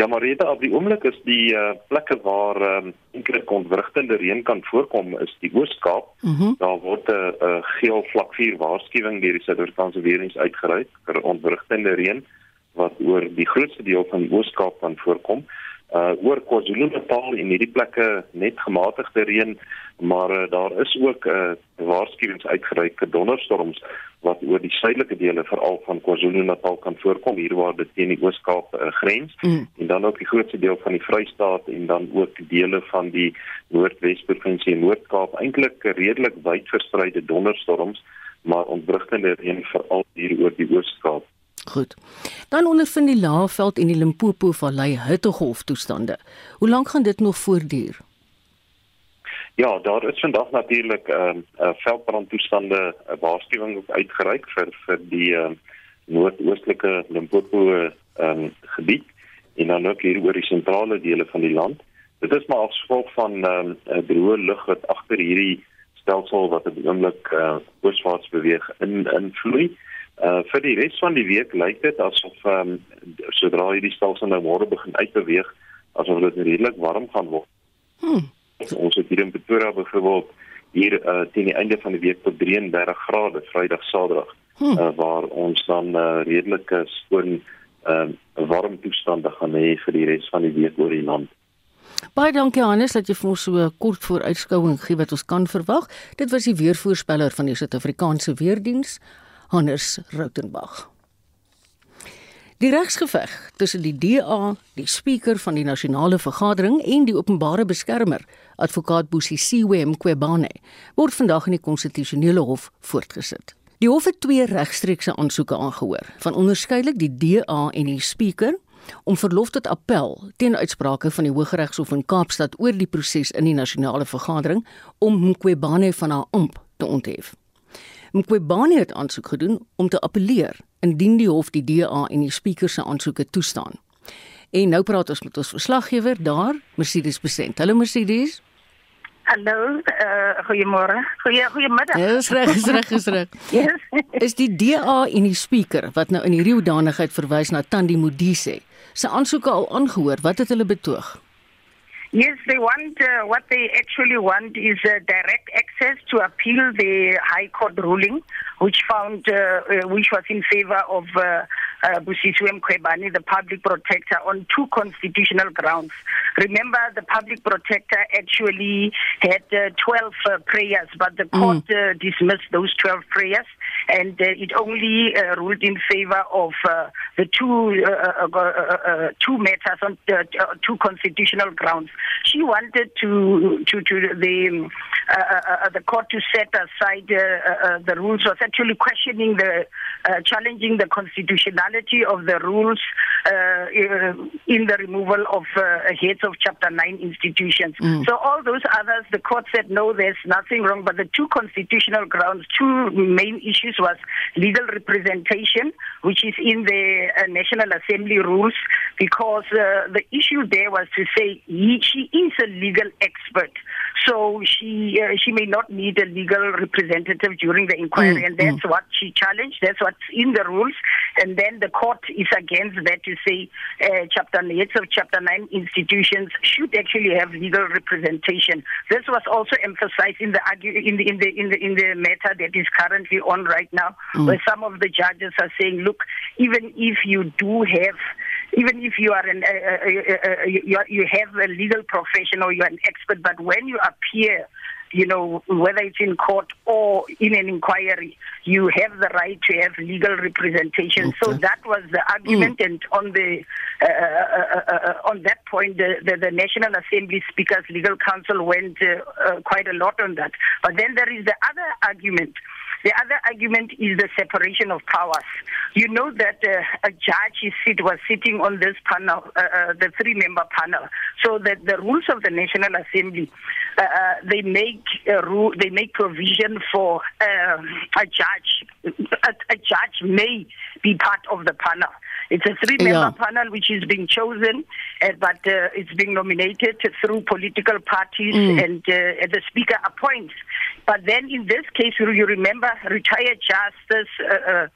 Ja, maar rede op die oomblik is die uh, plekke waar um, enkele kontwrigtende reën kan voorkom is die Oos-Kaap. Mm -hmm. Daar word 'n uh, uh, geel vlak 4 waarskuwing deur die Suid-Afrikaanse Weerdienste uitgereik vir ontwrigtende reën wat oor die grootste deel van die Oos-Kaap kan voorkom uh oor KwaZulu-Natal en hierdie plekke net gematigde reën, maar uh, daar is ook 'n uh, waarskuwings uitgereik vir donderstorms wat oor die suidelike dele veral van KwaZulu-Natal kan voorkom hier waar dit teen die Oos-Kaap uh, grens mm. en dan ook die grootste deel van die Vrystaat en dan ook dele van die Noordwes-provinsie en Noord-Kaap eintlik redelik wyd verspreide donderstorms maar ontwrigtende reën veral hier oor die Oos-Kaap. Goed. Dan ondervind die Laagveld en die Limpopo Vallei hittegolf toestande. Hoe lank gaan dit nog voortduur? Ja, daar is vandag natuurlik 'n uh, ehm, uh, veldbrandtoestande 'n uh, waarskuwing uitgereik vir vir die uh, noordoostelike Limpopo um, gebied en dan ook hier oor die sentrale dele van die land. Dit is maar as gevolg van 'n um, droë lug wat agter hierdie stelsel wat op die oomblik uh, ooswaarts beweeg in invloei. Uh vir die res van die week lyk dit asof ehm um, sodra hierdie stelsel nou môre begin uitbeweeg, asof dit redelik warm gaan word. Hmm. Ons het hier in Pretoria byvoorbeeld hier uh teen die einde van die week tot 33 grade Vrydag Saterdag hmm. uh waar ons dan uh redelike skoon ehm uh, warm toestande gaan hê vir die res van die week oor die land. Baie dankie Hannes dat jy vir ons so 'n kort vooruitskouing gee wat ons kan verwag. Dit was die weervoorspeller van die Suid-Afrikaanse Weerdiens. Hannes Rautenbach. Die regsgeveg tussen die DA, die spreker van die nasionale vergadering en die openbare beskermer, advokaat Busisiwe Mqwebane, word vandag in die konstitusionele hof voortgesit. Die hof het twee regstreekse aansoeke aangehoor, van onderskeidelik die DA en die spreker om verlof tot appel teen uitsprake van die Hooggeregshof in Kaapstad oor die proses in die nasionale vergadering om Mqwebane van haar amp te onthef. Mqwebane het aansoek gedoen om te appeleer indien die hof die DA en die spreker se aansoeke toestaan. En nou praat ons met ons verslaggewer daar, Mercedes Besent. Hallo Mercedes. Hallo, uh, goeiemôre. Goeie goeiemiddag. Ja, is reg, is reg, is reg. yes. Is die DA en die spreker wat nou in hierdie hoedanigheid verwys na Tandi Modise se aansoeke al aangehoor? Wat het hulle betoog? Yes, they want uh, what they actually want is uh, direct access to appeal the High Court ruling, which found uh, uh, which was in favor of uh, uh, Busisiwe Mkhwebane, the public protector, on two constitutional grounds. Remember, the public protector actually had uh, 12 uh, prayers, but the court uh, dismissed those 12 prayers, and uh, it only uh, ruled in favor of uh, the two uh, uh, uh, uh, two matters on uh, two constitutional grounds. She wanted to to to the um, uh, uh, uh, the court to set aside uh, uh, uh, the rules. Was actually questioning the uh, challenging the constitutionality of the rules in the removal of uh, heads of Chapter 9 institutions. Mm. So all those others, the court said no, there's nothing wrong. But the two constitutional grounds, two main issues was legal representation, which is in the uh, National Assembly rules, because uh, the issue there was to say he, she is a legal expert. So she uh, she may not need a legal representative during the inquiry, Mm, and that's what she challenged. That's what's in the rules, and then the court is against that to say uh, chapter Eight of chapter nine institutions should actually have legal representation. This was also emphasized in the argue in the in the in the in the matter that is currently on right now, Mm. where some of the judges are saying, look, even if you do have even if you are an uh, uh, uh, uh, you, are, you have a legal profession or you're an expert, but when you appear, you know whether it's in court or in an inquiry, you have the right to have legal representation. So that was the argument, and on the uh, uh, uh, uh, on that point, the, the, the National Assembly Speakers Legal Council went uh, uh, quite a lot on that. But then there is the other argument. The other argument is the separation of powers. You know that uh, a judge is sit, was sitting on this panel, uh, uh, the three-member panel, so that the rules of the National Assembly uh, uh, they make a rule, they make provision for um a judge. A, a judge may be part of the panel. It's a three-member Yeah. panel which is being chosen, uh, but uh, it's being nominated through political parties, Mm. and uh, the speaker appoints. But then, in this case, you you remember retired Justice. Uh, uh,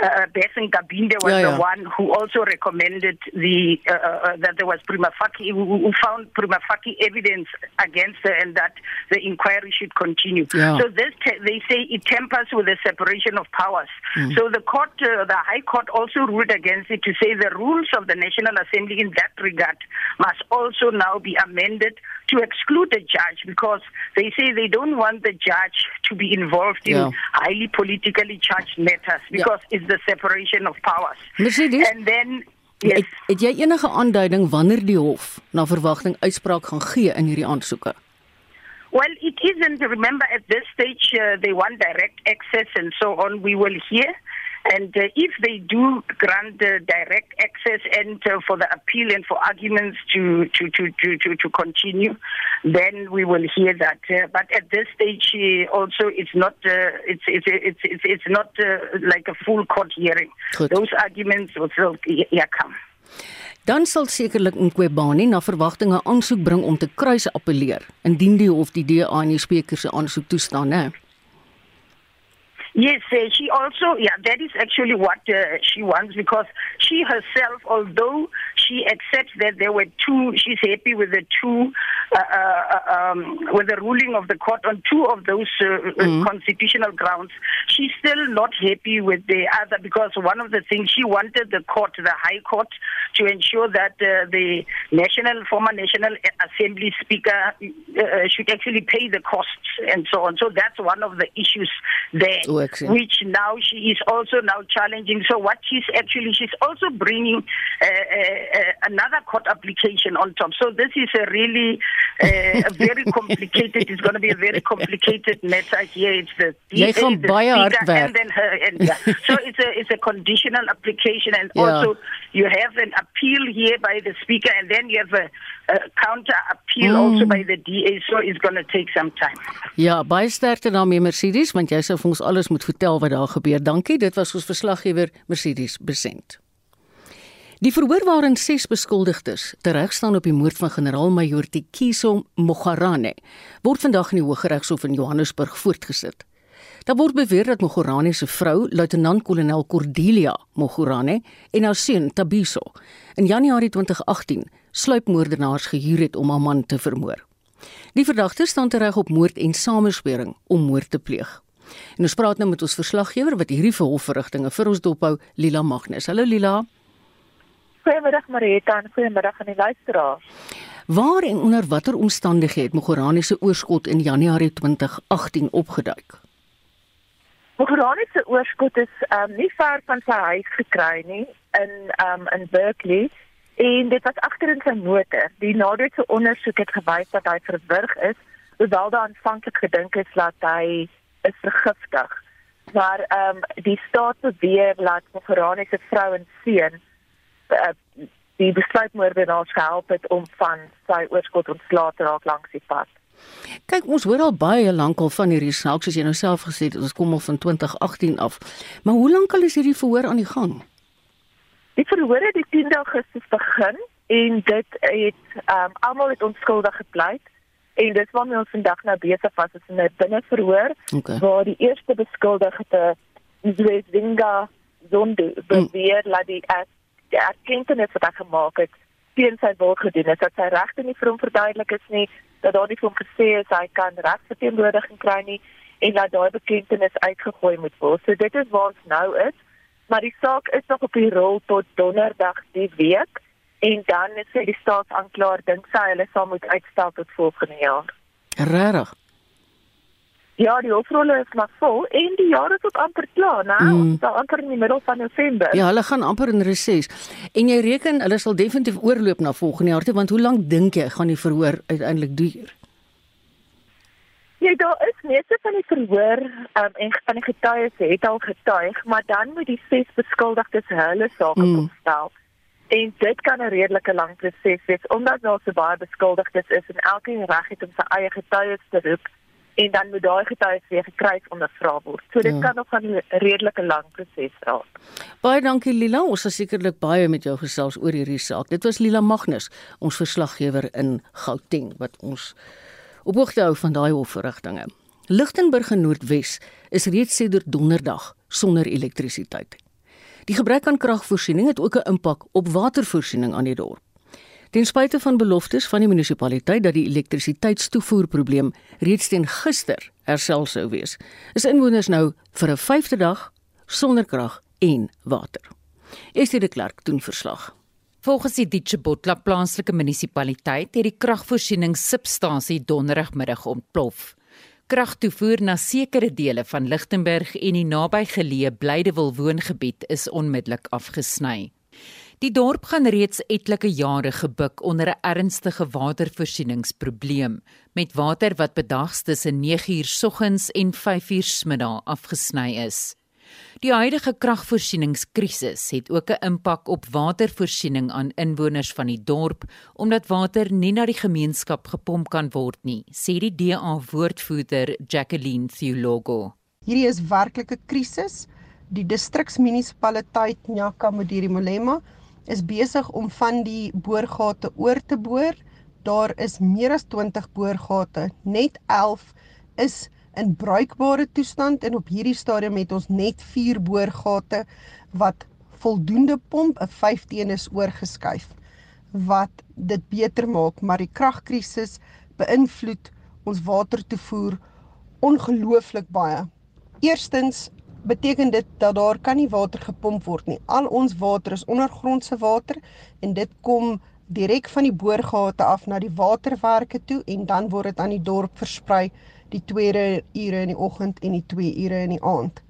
uh, Bessen Kabinde was Yeah, yeah. the one who also recommended the uh, uh, that there was prima facie who, who found prima facie evidence against her and that the inquiry should continue. Yeah. So this te- they say it tempers with the separation of powers. Mm. So the court, uh, the High Court, also ruled against it to say the rules of the National Assembly in that regard must also now be amended to exclude the judge because they say they don't want the judge to be involved in Yeah. highly politically charged matters because it's the separation of powers. Mercedes, And then het, het jy enige aanduiding wanneer die hof na verwagting uitspraak gaan gee in hierdie aansoeke? Well, it isn't. Remember, at this stage, uh, they want direct access and so on. We will hear. And uh, if they do grant uh, direct access and uh, for the appeal and for arguments to, to, to, to, to, to continue, then we will hear that. Uh, but at this stage, uh, also, it's not uh, it's, it's, it's, it's, it's not uh, like a full court hearing. Goed. Those arguments will still yeah, come. Dan sal sekerlik Nkwebani na verwagting 'n aansoek bring om te kruisappeleer indien die hof die DA en die spreker se aansoek toestaan, né? Yes, uh, she also, yeah, that is actually what uh, she wants because she herself, although she accepts that there were two, she's happy with the two, uh, uh, um, with the ruling of the court on two of those uh, uh, constitutional grounds, she's still not happy with the other because one of the things she wanted the court, the High Court, to ensure that uh, the national, former National Assembly Speaker uh, should actually pay the costs and so on. So that's one of the issues there which now she is also now challenging. So what she's actually she's also bringing uh, uh, uh, another court application on top. So this is a really uh, a very complicated. It's going to be a very complicated matter here. It's the gaan the speaker and then her and yeah. so it's a it's a conditional application and Ja. also you have an appeal here by the speaker and then you have a, a counter appeal Mm. also by the DA. So it's going to take some time. Ja, baie sterkte daarmee Mercedes, want jy sou vir ons alles moet vertel wat daar gebeur. Dankie. Dit was ons verslaggewer Mercedes Besent. Die verhoor waarin ses beskuldigdes tereg staan op die moord van generaal-majoor Tikiso Mogarane word vandag in die Hooggeregshof in Johannesburg voortgesit. Daar word beweer dat Mogorane se vrou, luitenant-kolonel Cordelia Mogorane, en haar seun Tabiso in Januarie 2018 sluipmoordenaars gehuur het om haar man te vermoor. Die verdagte staan tereg op moord en sameswering om moord te pleeg. En ons praat nou met ons verslaggewer wat hierdie verhofverrigtinge vir ons dophou, Lila Magnus. Hallo Lila. Goeiemiddag Marita en goeiemiddag aan die luisteraars. Waar en onder watter omstandighede het Mogorane se oorskot in Januarie 2018 opgeduik? Mogorane se oorskot is um, nie ver van sy huis gekry nie in um, in Berkeley en dit was agter in sy motor. Die nadelige ondersoek het gewys dat hy verwrig is, hoewel daar aanvanklik gedink is dat hy is vergiftig. Maar ehm um, die staat beweer dat Mogorane se vrou en seun uh, die besluitmoordenaars gehelp het om van sy oorskot ontslae te raak langs die pad. Kyk, ons hoor al baie lankal van hierdie saak soos jy nou self gesê het, ons kom al van 2018 af. Maar hoe lank al is hierdie verhoor aan die gang? Die verhoor het die 10 Augustus begin en dit het um, almal het onskuldig gepleit en dit waarmee ons vandag nou besig was is 'n binneverhoor okay. waar die eerste beskuldigde Zwezinga Zondo beweer mm. dat die erkenning wat hy gemaak het teen sy wil gedoen het dat sy regte nie vir hom verduidelik is nie dat daar nie vir hom gesê is hy kan regsverteenwoordiging kry nie en dat daai bekendtenis uitgegooi moet word. So dit is waar ons nou is, maar die saak is nog op die rol tot donderdag die week en dan sê die staatsaanklaer dink sy hulle sal moet uitstel tot volgende jaar. Regtig? Ja, die hofrolle is maar vol en die jare tot amper klaar, nou, mm. so amper in die middel van November. Ja, hulle gaan amper in reses. En jy reken hulle sal definitief oorloop na volgende jaar toe, want hoe lank dink jy gaan die verhoor uiteindelik duur? Ja, daar is meeste van die verhoor um, en van die getuies het al getuig, maar dan moet die ses beskuldigdes hulle sake mm. opstel. En dit kan 'n redelike lang proses wees omdat daar so baie beskuldigdes is en elkeen reg het om sy eie getuies te roep en dan moet daai getuies weer gekry ondervra word. So dit ja. kan nog 'n redelike lang proses raak. Baie dankie Lila, ons is sekerlik baie met jou gesels oor hierdie saak. Dit was Lila Magnus, ons verslaggewer in Gauteng wat ons op hoogte hou van daai hofverrigtinge. Lichtenburg in Noordwes is reeds sedert donderdag sonder elektrisiteit. Die gebrek aan kragvoorsiening het ook 'n impak op watervoorsiening aan die dorp. Ten spyte van beloftes van die munisipaliteit dat die elektrisiteitstoevoerprobleem reeds teen gister herstel sou wees, is inwoners nou vir 'n vyfde dag sonder krag en water. Esie de Klerk doen verslag. Volgens die Ditchebotla plaaslike munisipaliteit het die kragvoorsieningssubstasie donderigmiddag ontplof. Kragtoevoer na sekere dele van Lichtenburg en die nabygeleë Blydewil woongebied is onmiddellik afgesny. Die dorp gaan reeds etlike jare gebuk onder 'n ernstige watervoorsieningsprobleem met water wat bedags tussen 9uur soggens en 5uur smiddag afgesny is. Die huidige kragvoorsieningskrisis het ook 'n impak op watervoorsiening aan inwoners van die dorp omdat water nie na die gemeenskap gepomp kan word nie, sê die DA woordvoerder Jacqueline Theologo. Hierdie is werklik 'n krisis. Die distriksmunisipaliteit Nyaka Modiri Molema is besig om van die boorgate oor te boor. Daar is meer as 20 boorgate. Net 11 is in bruikbare toestand en op hierdie stadium het ons net 4 boorgate wat voldoende pomp, 'n 15 is oorgeskuif wat dit beter maak, maar die kragkrisis beïnvloed ons watertoevoer ongelooflik baie. Eerstens beteken dit dat daar kan nie water gepomp word nie. Al ons water is ondergrondse water en dit kom direk van die boorgate af na die waterwerke toe en dan word dit aan die dorp versprei die tweede ure in die oggend en die twee ure in die aand.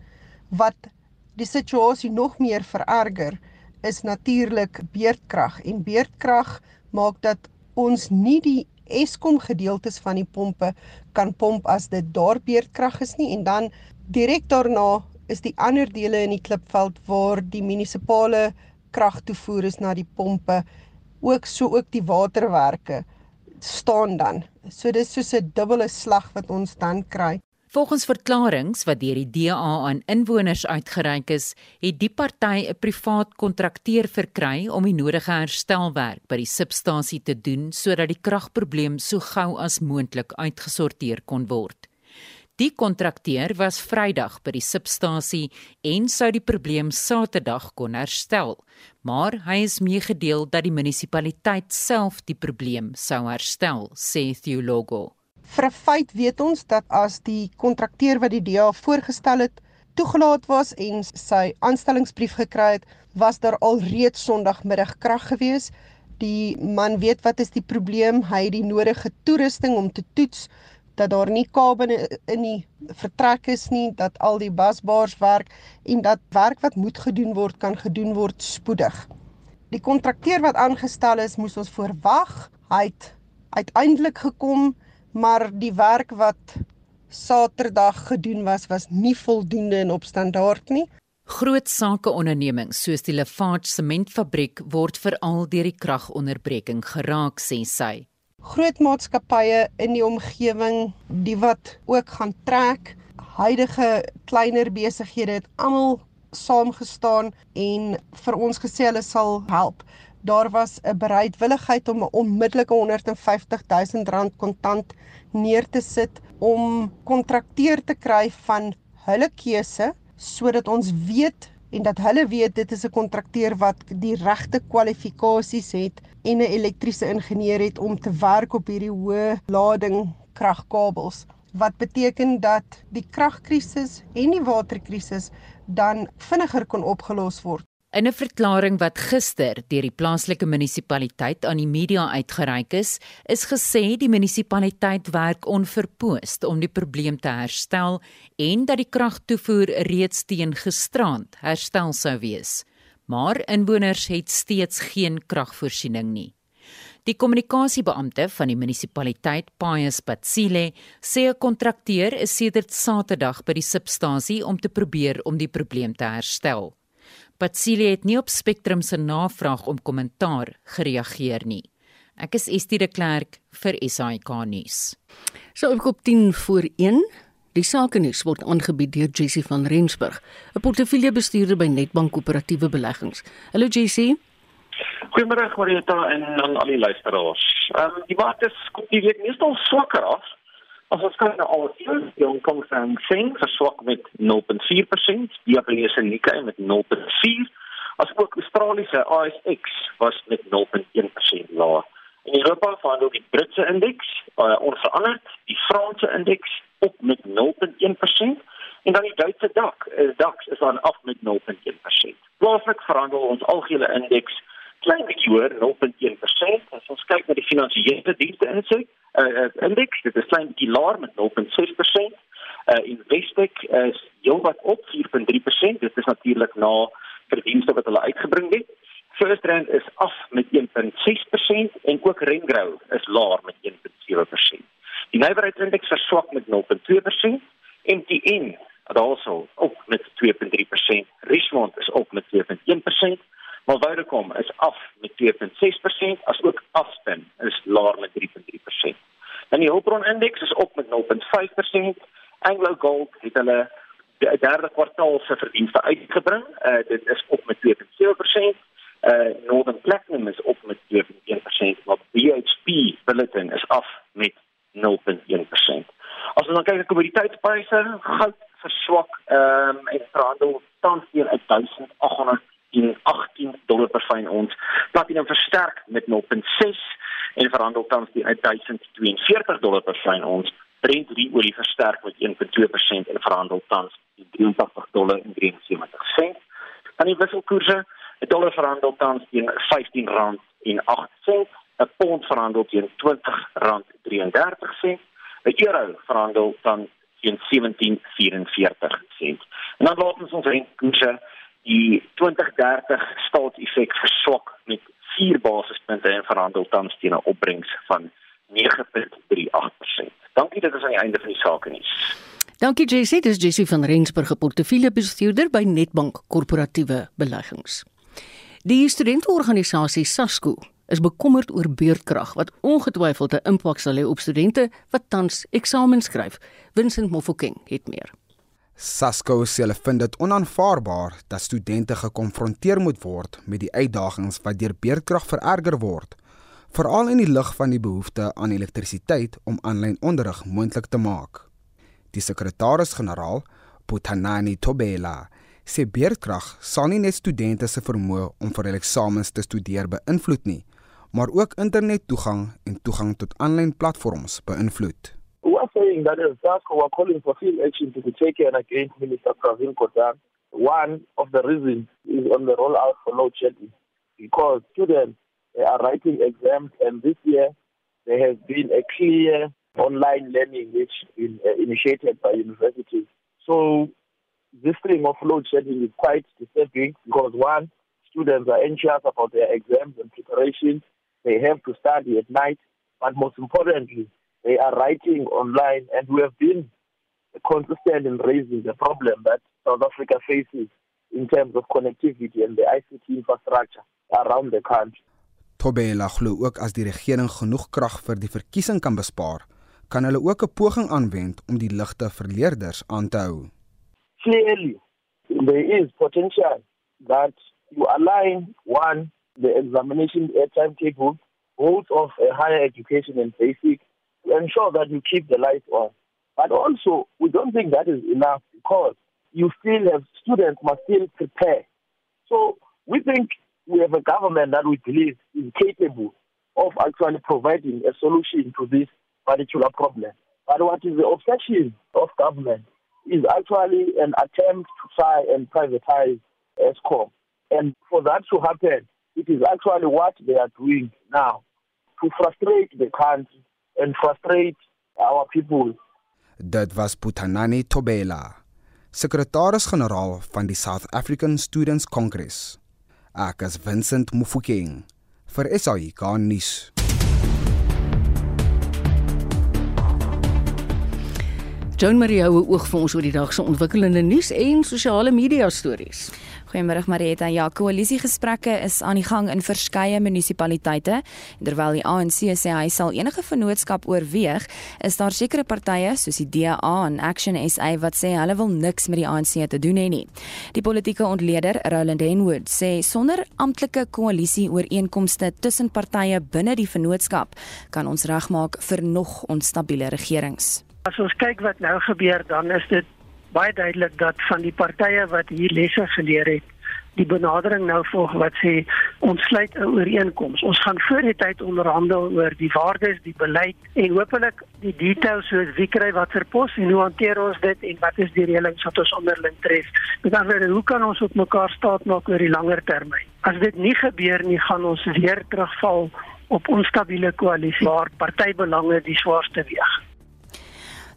Wat die situasie nog meer vererger is natuurlik beerdkrag en beerdkrag maak dat ons nie die Eskom gedeeltes van die pompe kan pomp as dit daar beerdkrag is nie en dan direk daarna is die ander dele in die klipveld waar die munisipale krag toevoer is na die pompe ook so ook die waterwerke staan dan. So dis soos 'n dubbele slag wat ons dan kry. Volgens verklaringe wat deur die DA aan inwoners uitgereik is, het die party 'n privaat kontrakteur verkry om die nodige herstelwerk by die substasie te doen sodat die kragprobleem so gou as moontlik uitgesorteer kon word. Die kontrakteur was Vrydag by die substasie en sou die probleem Saterdag kon herstel, maar hy is meegedeel dat die munisipaliteit self die probleem sou herstel, sê Theologo. Vir feit weet ons dat as die kontrakteur wat die DA voorgestel het toegelaat was en sy aanstellingsbrief gekry het, was daar al reeds Sondagmiddag krag gewees. Die man weet wat is die probleem. Hy het die nodige toerusting om te toets dat daar nie kabels in die vertrek is nie, dat al die busbars werk en dat werk wat moet gedoen word kan gedoen word spoedig. Die kontrakteur wat aangestel is, moes ons verwag. Hy het uiteindelik gekom maar die werk wat Saterdag gedoen was was nie voldoende en op standaard nie. Groot sakeondernemings soos die Lafarge sementfabriek word veral deur die kragonderbreking geraak, sê sy. Groot maatskappye in die omgewing, die wat ook gaan trek, huidige kleiner besighede het almal saamgestaan en vir ons gesê hulle sal help. Daar was 'n bereidwilligheid om 'n onmiddellike 150 000 rand kontant neer te sit om kontrakteur te kry van hulle keuse sodat ons weet en dat hulle weet dit is 'n kontrakteur wat die regte kwalifikasies het en 'n elektriese ingenieur het om te werk op hierdie hoë lading kragkabels wat beteken dat die kragkrisis en die waterkrisis dan vinniger kon opgelos word In 'n verklaring wat gister deur die plaaslike munisipaliteit aan die media uitgereik is, is gesê die munisipaliteit werk onverpoost om die probleem te herstel en dat die kragtoevoer reeds teen gisterand herstel sou wees. Maar inwoners het steeds geen kragvoorsiening nie. Die kommunikasiebeampte van die munisipaliteit, Pius Patsile, sê 'n kontrakteur is sedert Saterdag by die substasie om te probeer om die probleem te herstel. Patsile het nie op Spectrum se navraag om kommentaar gereageer nie. Ek is Estie de Klerk vir SAK nuus. So op kop 10 voor 1 Die sake nuus word aangebied deur Jessie van Rensburg, 'n portefeuljebestuurder by Netbank Koöperatiewe Beleggings. Hallo Jessie. Goeiemôre Marita en aan al die luisteraars. Ehm um, die mark is kom die week meestal swakker af As ons kyk na al die Hong Kong Hang Seng verswak met 0.4%, die Japaneese Nikkei met 0.4%, asook Australiese ASX was met 0.1% laer. In Europa verhandel die Britse indeks uh, onveranderd, die Franse indeks op met 0.1% en dan die Duitse DAX, uh, DAX is dan af met 0.1%. Plaaslik verhandel ons algehele indeks klein bietjie hoër 0.1%. As ons kyk na die finansiële dienste indeks, uh, uh, indeks, dit is klein bietjie laer met 0.6%. Uh Investec is heelwat op 4.3%. Dit is natuurlik na verdienste wat hulle uitgebring het. First Rand is af met 1.6% en ook Remgro is laer met 1.7%. Die nywerheidsindeks verswak met 0.2%. MTN het also op met 2.3%. Richmond is op met 2.1%. Maar Vodacom is af met 2.6% as ook Aspen is laer met 3.3%. En die Hulbron indeks is op met 0.5%. Anglo Gold het hulle die derde kwartaal se verdienste uitgebring. Uh, dit is op met 2.7%. Uh Northern Platinum is op met 2.1%, maar BHP Billiton is af met 0.1%. As ons dan kyk na kommoditeitspryse, goud verswak ehm um, en verhandel tans teen 1800 en 18 dollar per fyn ons. Platinum versterk met 0.6 en verhandel tans die 1042 dollar per fyn ons. Brent olie versterk met 1.2% en verhandel tans die 83 dollar en 73 sent. Dan die wisselkoerse, 'n dollar verhandel tans teen 15 rand en 8 sent, 'n pond verhandel teen 20 rand 33 sent, 'n euro verhandel tans teen 17.44 sent. En dan laat ons ons rentekoerse die 2030 staatseffek verswak met 4 basispunte en verhandel tans teen 'n opbrengs van 9.38%. Dankie dit is aan die einde van die sake nuus. Dankie JC, dis JC van Rensburg, portefeuljebestuurder by Netbank Korporatiewe Beleggings. Die studentorganisasie SASCO is bekommerd oor beurtkrag wat ongetwyfeld 'n impak sal hê op studente wat tans eksamens skryf. Vincent Mofokeng het meer. Sasco sê hulle vind dit onaanvaarbaar dat studente gekonfronteer moet word met die uitdagings wat deur beurtkrag vererger word, veral in die lig van die behoefte aan elektrisiteit om aanlyn onderrig moontlik te maak. Die sekretaris-generaal, Puthanani Tobela, sê beerdkrag sal nie net studente se vermoë om vir hul eksamens te studeer beïnvloed nie, maar ook internettoegang en toegang tot aanlyn platforms beïnvloed. We are saying that as SASCO are calling for field action to be taken against Minister Pravin Gordhan. One of the reasons is on the rollout for load shedding because students are writing exams and this year there has been a clear online learning which is uh, initiated by universities. So this thing of load shedding is quite disturbing because one, students are anxious about their exams and preparation. They have to study at night, but most importantly, they are writing online, and we have been consistent in raising the problem that South Africa faces in terms of connectivity and the ICT infrastructure around the country. Tobela glo ook as die regering genoeg krag vir die verkiesing kan bespaar, kan hulle ook 'n poging aanwend om die ligte vir leerders aan te hou clearly there is potential that you align one the examination timetable both of higher education and basic to ensure that you keep the lights on. But also, we don't think that is enough because you still have students must still prepare. So we think we have a government that we believe is capable of actually providing a solution to this particular problem. But what is the obsession of government is actually an attempt to try and privatize ESCOM. And for that to happen, it is actually what they are doing now to frustrate the country and frustrate our people. Dit was Putanani Tobela, sekretaris-generaal van die South African Students Congress. Ek is Vincent Mufokeng vir SAIK nuus. Joan Marie hou oog vir ons oor die dag se ontwikkelende nuus en sosiale media stories. Goeiemôre Marieta. Ja, koalisiegesprekke is aan die gang in verskeie munisipaliteite. Terwyl die ANC sê hy sal enige vennootskap oorweeg, is daar sekere partye soos die DA en Action SA wat sê hulle wil niks met die ANC te doen hê nie. Die politieke ontleder, Roland Henwood, sê sonder amptelike koalisieooreenkomste tussen partye binne die vennootskap kan ons regmaak vir nog onstabiele regerings. As ons kyk wat nou gebeur, dan is dit baie duidelik dat van die partye wat hier lesse geleer het, die benadering nou volg wat sê ons sluit 'n ooreenkoms. Ons gaan voor die tyd onderhandel oor die waardes, die beleid en hopelik die details soos wie kry watter pos en hoe hanteer ons dit en wat is die reëlings wat ons onderling tref. Ander woorde, hoe kan ons op mekaar staat maak oor die langer termyn? As dit nie gebeur nie, gaan ons weer terugval op onstabiele koalisie waar partybelange die swaarste weeg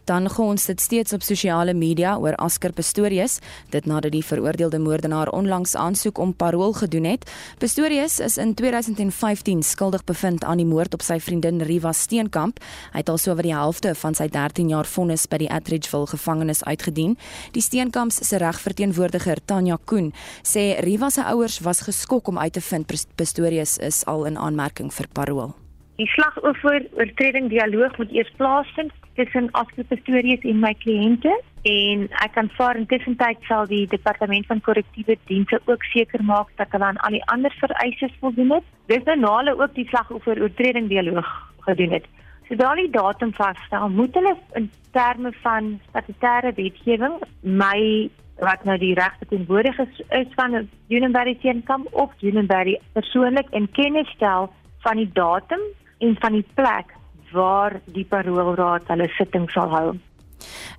dan gons dit steeds op sosiale media oor Asker Pistorius dit nadat die veroordeelde moordenaar onlangs aansoek om parol gedoen het. Pistorius is in 2015 skuldig bevind aan die moord op sy vriendin Riva Steenkamp. Hy het alsoos oor die helfte van sy 13 jaar vonnis by die Atteridgeville gevangenis uitgedien. Die Steenkamps se regverteenwoordiger Tanya Koen sê Riva se ouers was geskok om uit te vind Pistorius is al in aanmerking vir parol. Die slagoffer oortreding dialoog moet eers plaasvind tussen afskrifstories en my kliënte en ek kan vaar intussen tyd sal die departement van korrektiewe dienste ook seker maak dat hulle aan al die ander vereistes voldoen het. Dis nou hulle ook die slagoffer oortreding dialoog gedoen het. Sodra die datum vasstel, moet hulle in terme van statutêre wetgewing my wat nou die regte teenwoordig is, is van Unionberry teenkam of Unionberry persoonlik in kennis stel van die datum en van die plek waar die paroolraad hulle sitting sal hou.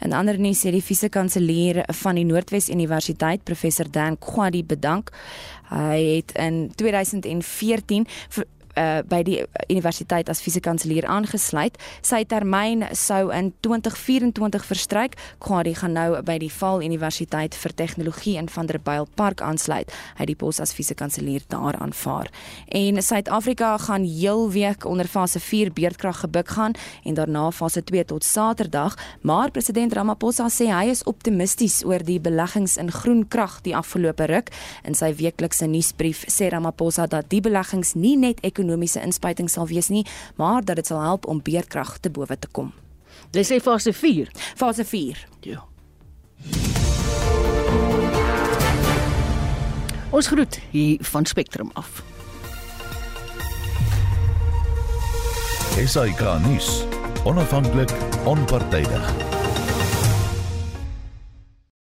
En ander nuus sê die vise-kanselier van die Noordwes Universiteit, professor Dan Kwadi bedank. Hy het in 2014 uh, by die universiteit as fisiekanselier aangesluit. Sy termyn sou in 2024 verstryk. Kwadi gaan nou by die Val Universiteit vir Tegnologie in Vanderbijlpark aansluit. Hy het die pos as fisiekanselier daar aanvaar. En Suid-Afrika gaan heel week onder fase 4 beerdkrag gebuk gaan en daarna fase 2 tot Saterdag, maar president Ramaphosa sê hy is optimisties oor die beleggings in groen krag die afgelope ruk. In sy weeklikse nuusbrief sê Ramaphosa dat die beleggings nie net ekonomies ekonomiese inspuiting sal wees nie, maar dat dit sal help om beerkrag te bowe te kom. Dis sê fase 4. Fase 4. Ja. Ons groet hier van Spectrum af. SAK nuus. Onafhanklik, onpartydig.